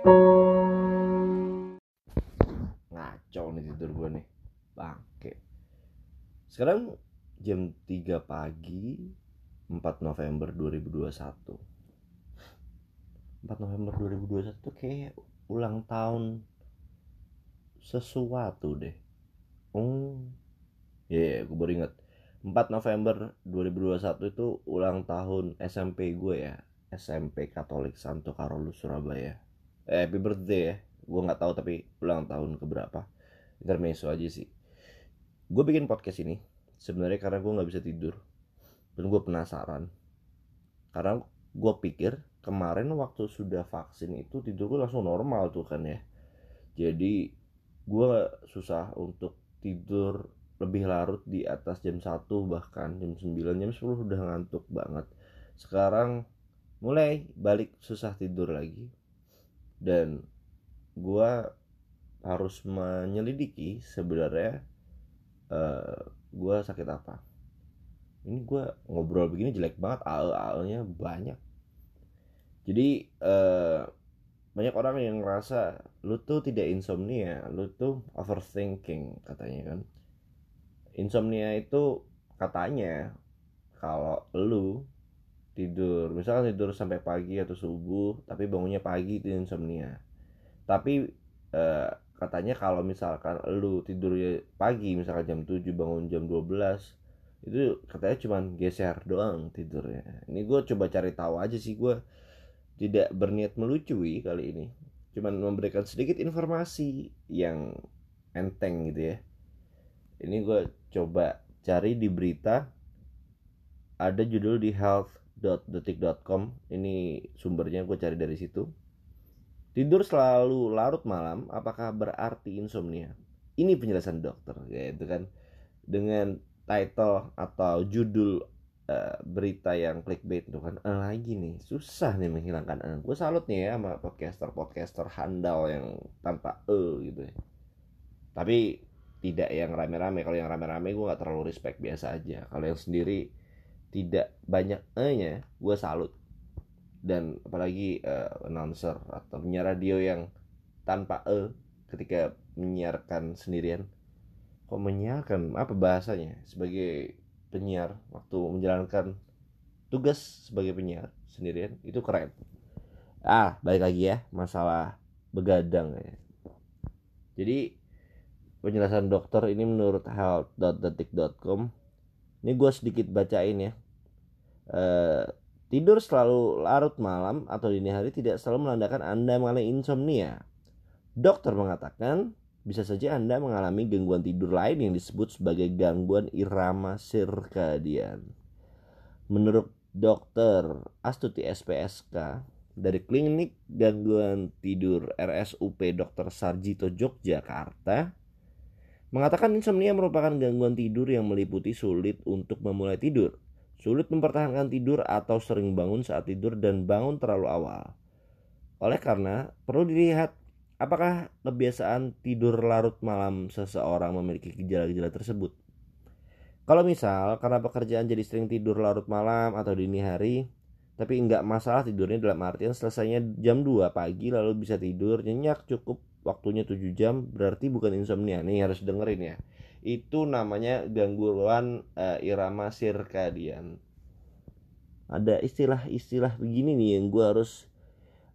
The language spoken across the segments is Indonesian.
Ngaco nih tidur gue nih. Bangke. Sekarang jam 3 pagi 4 November 2021 4 November 2021 tuh kayak ulang tahun sesuatu deh. Oh Iya yeah, gue baru inget 4 November 2021 itu ulang tahun SMP gue ya. SMP Katolik Santo Karolus Surabaya eh, Happy birthday ya. Gue nggak tahu tapi ulang tahun keberapa. Intermezzo aja sih. Gue bikin podcast ini sebenarnya karena gue nggak bisa tidur. Dan gue penasaran. Karena gue pikir kemarin waktu sudah vaksin itu tidur gue langsung normal tuh kan ya. Jadi gue susah untuk tidur lebih larut di atas jam 1 bahkan jam 9 jam 10 udah ngantuk banget. Sekarang mulai balik susah tidur lagi dan gue harus menyelidiki sebenarnya uh, eh, gue sakit apa. Ini gue ngobrol begini jelek banget al-alnya banyak. Jadi uh, banyak orang yang ngerasa lu tuh tidak insomnia lu tuh overthinking katanya kan. Insomnia itu katanya kalau lu tidur. Misalkan tidur sampai pagi atau subuh tapi bangunnya pagi itu insomnia. Tapi eh, katanya kalau misalkan lu tidur pagi misalkan jam 7 bangun jam 12 itu katanya cuman geser doang tidurnya. Ini gue coba cari tahu aja sih gue tidak berniat melucui kali ini. Cuman memberikan sedikit informasi yang enteng gitu ya. Ini gue coba cari di berita ada judul di health.detik.com ini sumbernya gue cari dari situ. Tidur selalu larut malam apakah berarti insomnia? Ini penjelasan dokter yaitu kan. Dengan title atau judul uh, berita yang clickbait itu kan eh, lagi nih susah nih menghilangkan eh. gue salut nih ya sama podcaster podcaster handal yang tanpa e gitu ya. Tapi tidak yang rame-rame. Kalau yang rame-rame gue nggak terlalu respect biasa aja. Kalau yang sendiri tidak banyak e nya gue salut. Dan apalagi uh, announcer atau penyiar radio yang tanpa e ketika menyiarkan sendirian. Kok menyiarkan? Apa bahasanya? Sebagai penyiar waktu menjalankan tugas sebagai penyiar sendirian itu keren. Ah balik lagi ya masalah begadang ya. Jadi penjelasan dokter ini menurut health.detik.com ini gue sedikit bacain ya e, tidur selalu larut malam atau dini hari tidak selalu menandakan anda mengalami insomnia dokter mengatakan bisa saja anda mengalami gangguan tidur lain yang disebut sebagai gangguan irama sirkadian menurut dokter Astuti SPSK dari klinik gangguan tidur RSUP Dr. Sarjito Yogyakarta Mengatakan insomnia merupakan gangguan tidur yang meliputi sulit untuk memulai tidur, sulit mempertahankan tidur atau sering bangun saat tidur dan bangun terlalu awal. Oleh karena perlu dilihat apakah kebiasaan tidur larut malam seseorang memiliki gejala-gejala tersebut. Kalau misal karena pekerjaan jadi sering tidur larut malam atau dini hari, tapi enggak masalah tidurnya dalam artian selesainya jam 2 pagi lalu bisa tidur nyenyak cukup waktunya 7 jam berarti bukan insomnia. Nih harus dengerin ya. Itu namanya gangguan uh, irama sirkadian. Ada istilah-istilah begini nih yang gue harus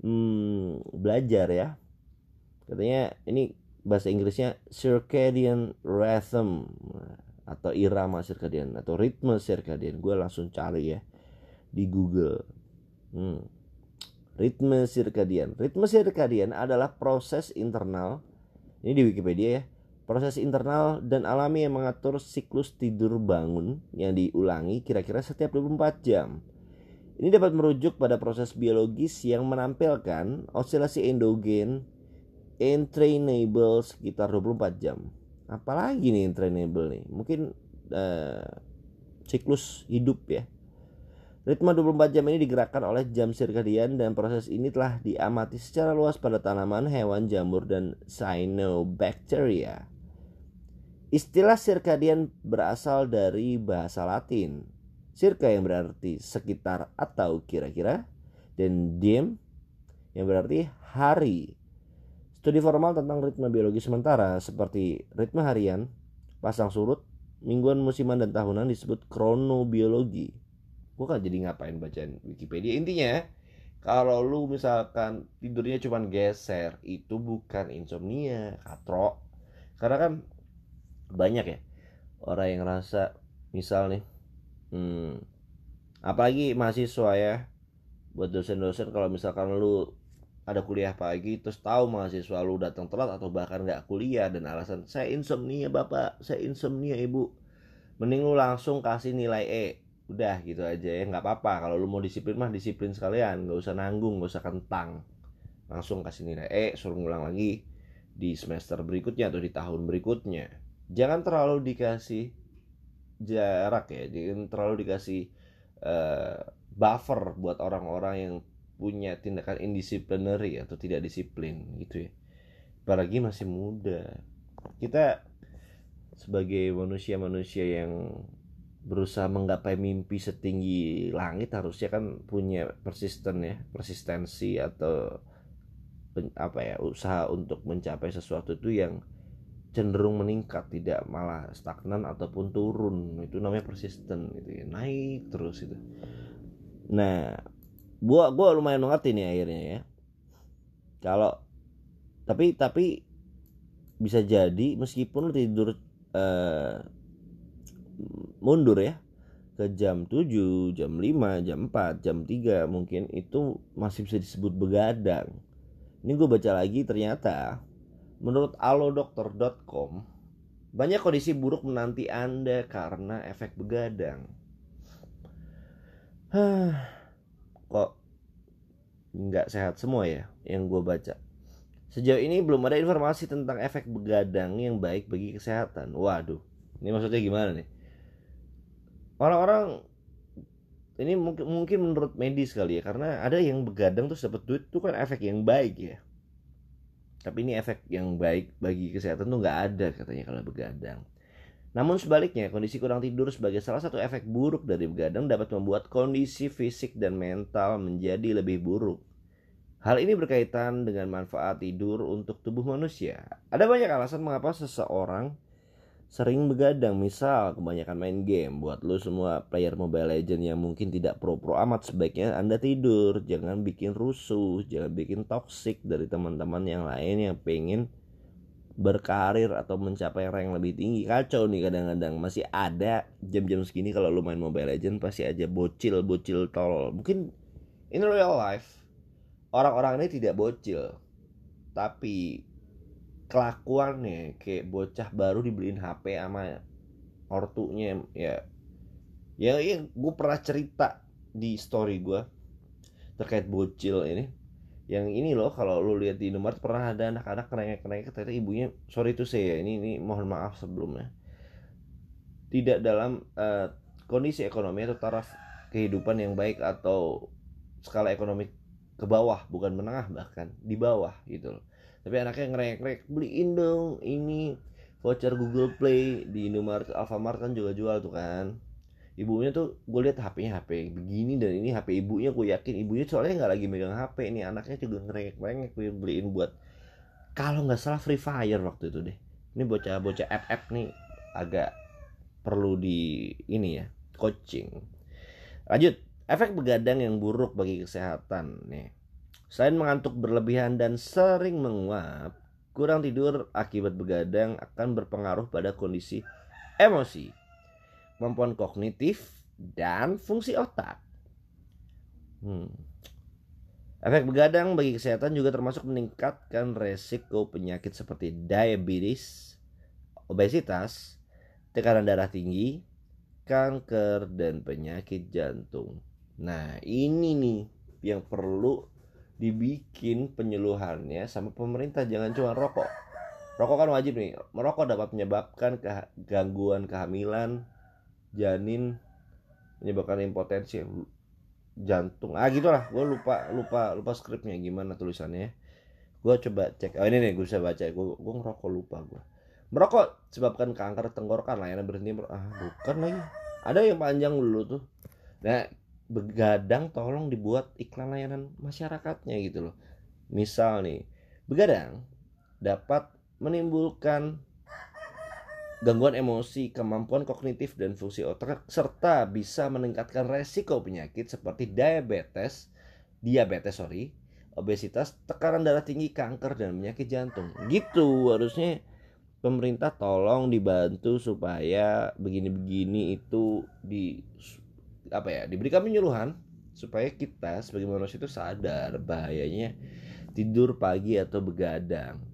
hmm, belajar ya. Katanya ini bahasa Inggrisnya circadian rhythm atau irama sirkadian atau ritme sirkadian. Gue langsung cari ya di Google. Hmm ritme sirkadian. Ritme sirkadian adalah proses internal ini di Wikipedia ya. Proses internal dan alami yang mengatur siklus tidur bangun yang diulangi kira-kira setiap 24 jam. Ini dapat merujuk pada proses biologis yang menampilkan osilasi endogen entrainable sekitar 24 jam. Apalagi nih entrainable nih? Mungkin uh, siklus hidup ya Ritme 24 jam ini digerakkan oleh jam sirkadian dan proses ini telah diamati secara luas pada tanaman, hewan, jamur, dan cyanobacteria. Istilah sirkadian berasal dari bahasa Latin. Circa yang berarti sekitar atau kira-kira dan diem yang berarti hari. Studi formal tentang ritme biologi sementara seperti ritme harian, pasang surut, mingguan musiman dan tahunan disebut kronobiologi. Gue kan jadi ngapain bacaan Wikipedia. Intinya kalau lu misalkan tidurnya cuma geser itu bukan insomnia katro. Karena kan banyak ya orang yang ngerasa misal nih hmm, apalagi mahasiswa ya buat dosen-dosen kalau misalkan lu ada kuliah pagi terus tahu mahasiswa lu datang telat atau bahkan nggak kuliah dan alasan saya insomnia bapak. Saya insomnia ibu. Mending lu langsung kasih nilai E udah gitu aja ya nggak apa-apa. Kalau lu mau disiplin mah disiplin sekalian nggak usah nanggung nggak usah kentang. Langsung kasih nilai E suruh ngulang lagi di semester berikutnya atau di tahun berikutnya. Jangan terlalu dikasih jarak ya jangan terlalu dikasih uh, buffer buat orang-orang yang punya tindakan indisciplinary atau tidak disiplin gitu ya. Apalagi masih muda. Kita sebagai manusia-manusia yang berusaha menggapai mimpi setinggi langit harusnya kan punya persisten ya persistensi atau apa ya usaha untuk mencapai sesuatu itu yang cenderung meningkat tidak malah stagnan ataupun turun. Itu namanya persisten gitu ya naik terus itu nah gua gua lumayan mengerti nih akhirnya ya. Kalau tapi tapi bisa jadi meskipun tidur uh, mundur ya ke jam 7, jam 5, jam 4, jam 3 mungkin itu masih bisa disebut begadang. Ini gue baca lagi ternyata menurut alodokter.com banyak kondisi buruk menanti Anda karena efek begadang. Kok nggak sehat semua ya yang gue baca. Sejauh ini belum ada informasi tentang efek begadang yang baik bagi kesehatan. Waduh, ini maksudnya gimana nih? Orang-orang ini mungkin mungkin menurut medis kali ya karena ada yang begadang terus dapat duit itu kan efek yang baik ya. Tapi ini efek yang baik bagi kesehatan tuh nggak ada katanya kalau begadang. Namun sebaliknya kondisi kurang tidur sebagai salah satu efek buruk dari begadang dapat membuat kondisi fisik dan mental menjadi lebih buruk. Hal ini berkaitan dengan manfaat tidur untuk tubuh manusia. Ada banyak alasan mengapa seseorang sering begadang. Misal kebanyakan main game. Buat lu semua player Mobile Legend yang mungkin tidak pro-pro amat sebaiknya Anda tidur. Jangan bikin rusuh. Jangan bikin toxic dari teman-teman yang lain yang pengen berkarir atau mencapai rank lebih tinggi. Kacau nih kadang-kadang. Masih ada jam-jam segini kalau lu main Mobile Legend pasti aja bocil bocil tol. Mungkin in real life orang-orang ini tidak bocil. Tapi kelakuannya kayak bocah baru dibeliin HP sama ortunya ya. Ya, ya gue pernah cerita di story gue terkait bocil ini. Yang ini loh kalau lu lihat di nomor pernah ada anak-anak kerengek-kerengek ternyata ibunya sorry itu saya ini ini mohon maaf sebelumnya. Tidak dalam uh, kondisi ekonomi atau taraf kehidupan yang baik atau skala ekonomi ke bawah bukan menengah bahkan di bawah gitu loh tapi anaknya ngerek-ngerek beliin dong ini voucher Google Play di Indomaret Alfamart kan juga jual tuh kan. Ibunya tuh gue lihat HP-nya HP begini dan ini HP ibunya gue yakin ibunya soalnya nggak lagi megang HP ini anaknya juga ngerengek-ngerengek gue beliin buat kalau nggak salah Free Fire waktu itu deh. Ini bocah-bocah app-app nih agak perlu di ini ya coaching. Lanjut efek begadang yang buruk bagi kesehatan nih Selain mengantuk berlebihan dan sering menguap, kurang tidur akibat begadang akan berpengaruh pada kondisi emosi, kemampuan kognitif, dan fungsi otak. Hmm. Efek begadang bagi kesehatan juga termasuk meningkatkan resiko penyakit seperti diabetes, obesitas, tekanan darah tinggi, kanker, dan penyakit jantung. Nah, ini nih yang perlu dibikin penyuluhannya sama pemerintah jangan cuma rokok. Rokok kan wajib nih merokok dapat menyebabkan ke gangguan kehamilan janin menyebabkan impotensi jantung. Ah gitulah gue lupa lupa lupa skripnya gimana tulisannya. Gue coba cek oh ini nih gue bisa baca. Gue gue ngerokok lupa gue merokok sebabkan kanker tenggorokan layanan berhenti ah bukan lagi. Ada yang panjang dulu tuh. Nah begadang tolong dibuat iklan layanan masyarakatnya gitu loh misal nih begadang dapat menimbulkan gangguan emosi, kemampuan kognitif dan fungsi otak serta bisa meningkatkan resiko penyakit seperti diabetes, diabetes sorry, obesitas, tekanan darah tinggi, kanker dan penyakit jantung. Gitu harusnya pemerintah tolong dibantu supaya begini-begini itu di apa ya diberikan penyuluhan supaya kita sebagai manusia itu sadar bahayanya tidur pagi atau begadang.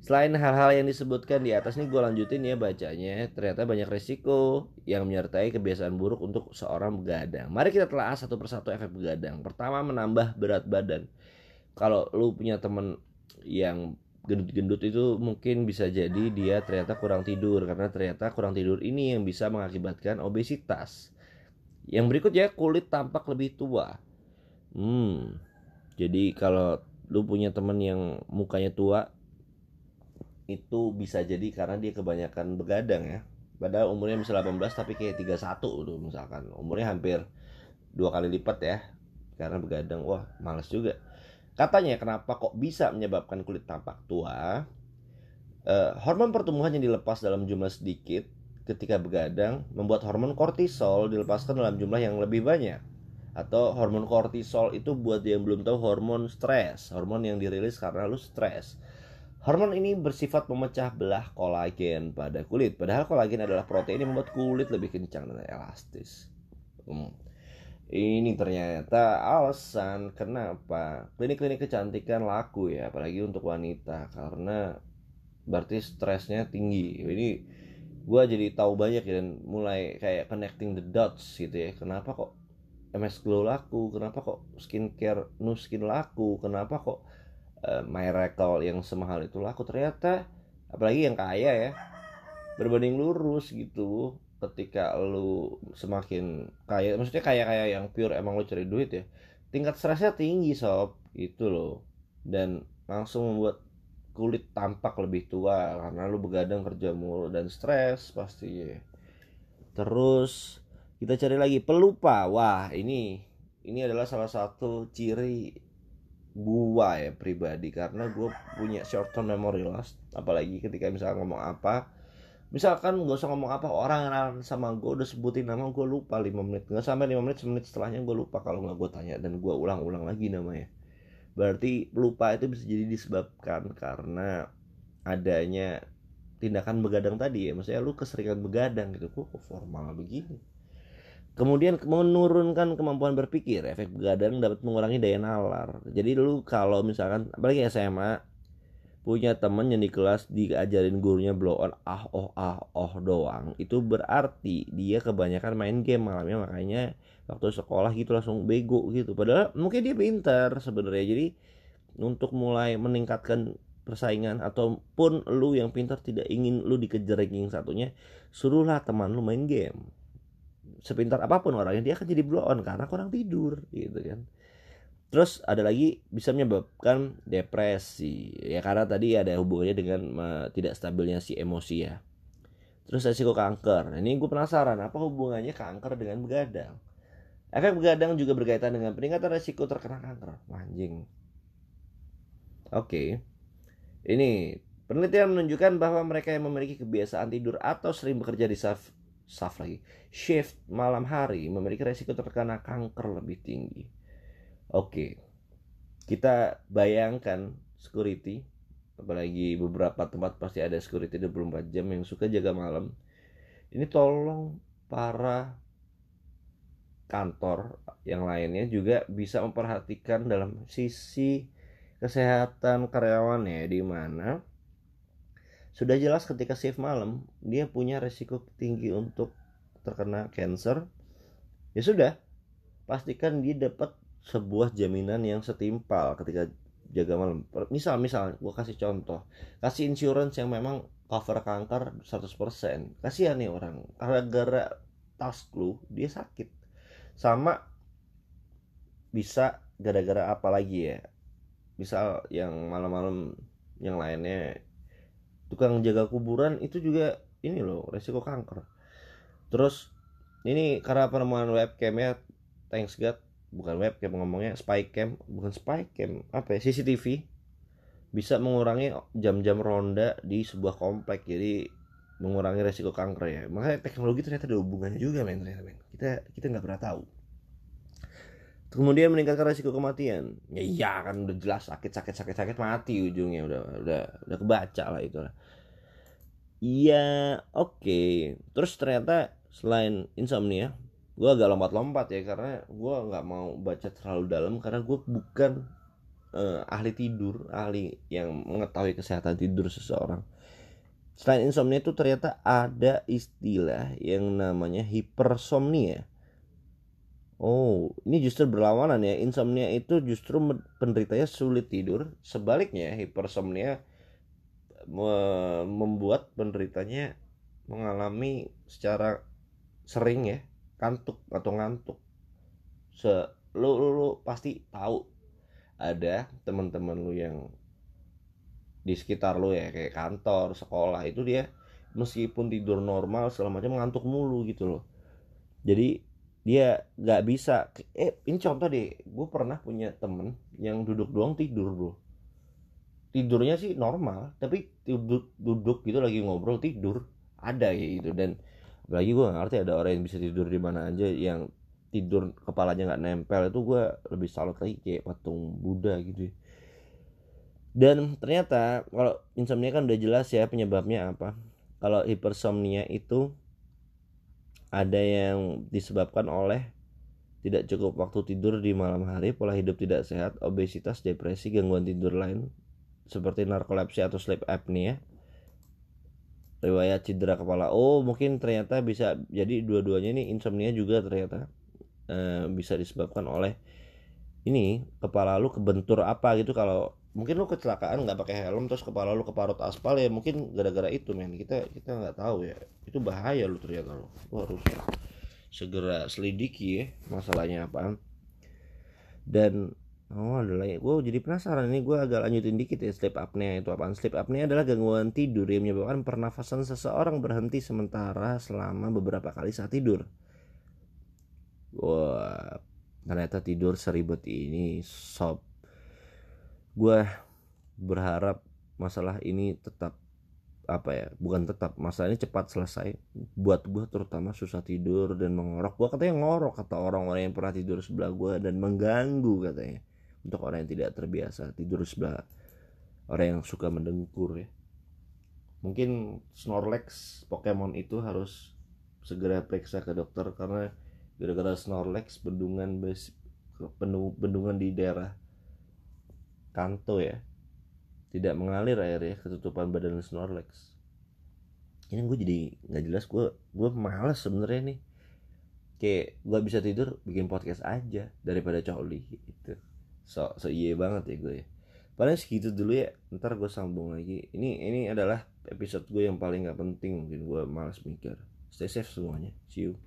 Selain hal-hal yang disebutkan di atas nih gue lanjutin ya bacanya. Ternyata banyak resiko yang menyertai kebiasaan buruk untuk seorang begadang. Mari kita telah satu persatu efek begadang. Pertama menambah berat badan. Kalau lu punya temen yang gendut-gendut itu mungkin bisa jadi dia ternyata kurang tidur. Karena ternyata kurang tidur ini yang bisa mengakibatkan obesitas Yang berikutnya kulit tampak lebih tua. Hmm, jadi kalau lu punya temen yang mukanya tua itu bisa jadi karena dia kebanyakan begadang ya. Padahal umurnya misalnya 18 tapi kayak 31 tuh misalkan. Umurnya hampir dua kali lipat ya karena begadang. Wah males juga. Katanya kenapa kok bisa menyebabkan kulit tampak tua? Eh, hormon pertumbuhan yang dilepas dalam jumlah sedikit ketika begadang membuat hormon kortisol dilepaskan dalam jumlah yang lebih banyak atau hormon kortisol itu buat yang belum tahu hormon stres hormon yang dirilis karena lu stres Hormon ini bersifat memecah belah kolagen pada kulit. Padahal kolagen adalah protein yang membuat kulit lebih kencang dan elastis. Hmm. Ini ternyata alasan kenapa klinik-klinik kecantikan laku ya, apalagi untuk wanita karena berarti stresnya tinggi. Ini gue jadi tahu banyak ya, dan mulai kayak connecting the dots gitu ya. Kenapa kok MS Glow laku? Kenapa kok skincare Nu Skin laku? Kenapa kok uh, miracle yang semahal itu laku ternyata apalagi yang kaya ya berbanding lurus gitu ketika lu semakin kaya maksudnya kaya kaya yang pure emang lu cari duit ya tingkat stresnya tinggi sob itu loh dan langsung membuat kulit tampak lebih tua karena lu begadang kerja mulu dan stres pasti. Terus kita cari lagi pelupa. Wah ini ini adalah salah satu ciri gua ya pribadi. Karena gua punya short term memory loss apalagi ketika misalnya ngomong apa. Misalkan gak usah ngomong apa orang sama gue udah sebutin nama gue lupa 5 menit. Nggak sampai 5 menit semenit setelahnya gue lupa kalau nggak gue tanya dan gue ulang-ulang lagi namanya berarti lupa itu bisa jadi disebabkan karena adanya tindakan begadang tadi ya. Maksudnya lu keseringan begadang gitu. Kok formal begini? Kemudian menurunkan kemampuan berpikir, efek begadang dapat mengurangi daya nalar. Jadi dulu kalau misalkan apalagi SMA punya temen yang di kelas diajarin gurunya blow on ah oh ah oh doang. Itu berarti dia kebanyakan main game malamnya. Makanya waktu sekolah gitu langsung bego gitu. Padahal mungkin dia pintar sebenarnya. Jadi untuk mulai meningkatkan persaingan ataupun lu yang pintar tidak ingin lu dikejar ranking satunya suruhlah teman lu main game. Sepintar apa pun orangnya dia akan jadi blow on karena kurang tidur gitu kan. Terus ada lagi bisa menyebabkan depresi. Ya karena tadi ada hubungannya dengan tidak stabilnya si emosi ya. Terus resiko kanker. Ini gue penasaran apa hubungannya kanker dengan begadang efek begadang juga berkaitan dengan peningkatan resiko terkena kanker. Anjing. Oke. Okay. ini penelitian menunjukkan bahwa mereka yang memiliki kebiasaan tidur atau sering bekerja di saf lagi shift malam hari memiliki resiko terkena kanker lebih tinggi. Oke. Kita bayangkan security apalagi beberapa tempat pasti ada security 24 jam yang suka jaga malam. Ini tolong para kantor yang lainnya juga bisa memperhatikan dalam sisi kesehatan karyawannya di mana sudah jelas ketika shift malam dia punya resiko tinggi untuk terkena cancer. Ya sudah pastikan dia dapat sebuah jaminan yang setimpal ketika jaga malam. Misal misal gue kasih contoh. Kasih insurance yang memang cover kanker 100% kasihan nih orang karena gara tas lu dia sakit sama bisa gara-gara apa lagi ya? Misal yang malam-malam yang lainnya tukang jaga kuburan itu juga ini loh resiko kanker. Terus ini karena penemuan webcamnya thanks God bukan webcam ngomongnya spy cam bukan spy cam apa ya CCTV bisa mengurangi jam-jam ronda di sebuah komplek jadi mengurangi resiko kanker ya. Makanya teknologi ternyata ada hubungannya juga men ternyata men. Kita kita nggak pernah tahu. Kemudian meningkatkan resiko kematian. Ya iya kan udah jelas sakit sakit sakit sakit mati ujungnya. Udah udah udah kebaca lah itu lah. Iya oke. Okay. terus ternyata selain insomnia gue agak lompat-lompat ya karena gue nggak mau baca terlalu dalam karena gue bukan uh, ahli tidur, ahli yang mengetahui kesehatan tidur seseorang. Selain insomnia itu ternyata ada istilah yang namanya hipersomnia. Oh, ini justru berlawanan ya. Insomnia itu justru penderitanya sulit tidur. Sebaliknya, hipersomnia membuat penderitanya mengalami secara sering ya kantuk atau ngantuk. Se lu, lu, lu pasti tahu ada teman-teman lu yang di sekitar lu ya kayak kantor sekolah itu dia meskipun tidur normal segala macam ngantuk mulu gitu loh. Jadi dia nggak bisa eh ini contoh deh gue pernah punya temen yang duduk doang tidur bro. Tidurnya sih normal tapi duduk duduk gitu lagi ngobrol tidur ada ya gitu. Dan lagi gue ngerti ada orang yang bisa tidur di mana aja yang tidur kepalanya nggak nempel itu gue lebih salut lagi kayak patung Buddha gitu dan ternyata kalau insomnia kan udah jelas ya penyebabnya apa kalau hipersomnia itu ada yang disebabkan oleh tidak cukup waktu tidur di malam hari, pola hidup tidak sehat, obesitas, depresi, gangguan tidur lain seperti narkolepsi atau sleep apnea, riwayat cedera kepala. Oh, mungkin ternyata bisa jadi dua-duanya ini insomnia juga ternyata. Eh, bisa disebabkan oleh ini kepala lu kebentur apa gitu kalau mungkin lu kecelakaan nggak pakai helm terus kepala lu keparut aspal ya mungkin gara-gara itu men. Kita kita nggak tahu ya. Itu bahaya lu ternyata lu, lu harus segera selidiki ya masalahnya apa dan oh ada lagi. Gue jadi penasaran ini gue agak lanjutin dikit ya sleep apnea itu apaan. Sleep apnea adalah gangguan tidur yang menyebabkan pernafasan seseorang berhenti sementara selama beberapa kali saat tidur. Wah ternyata tidur seribet ini sob gue berharap masalah ini tetap apa ya bukan tetap masalah ini cepat selesai. Buat gue terutama susah tidur dan mengorok. Gue katanya ngorok kata orang-orang yang pernah tidur sebelah gue dan mengganggu katanya. Untuk orang yang tidak terbiasa tidur sebelah orang yang suka mendengkur ya. Mungkin Snorlax Pokemon itu harus segera periksa ke dokter karena gara-gara Snorlax bendungan bendungan di daerah Kanto ya. Tidak mengalir air ya ketutupan badan Snorlax. Ini gue jadi nggak jelas gue gue malas sebenarnya nih. Kayak gue bisa tidur bikin podcast aja daripada coli gitu. So so iya banget ya gue ya. Paling segitu dulu ya ntar gue sambung lagi. Ini ini adalah episode gue yang paling nggak penting mungkin gue malas mikir. Stay safe semuanya. See you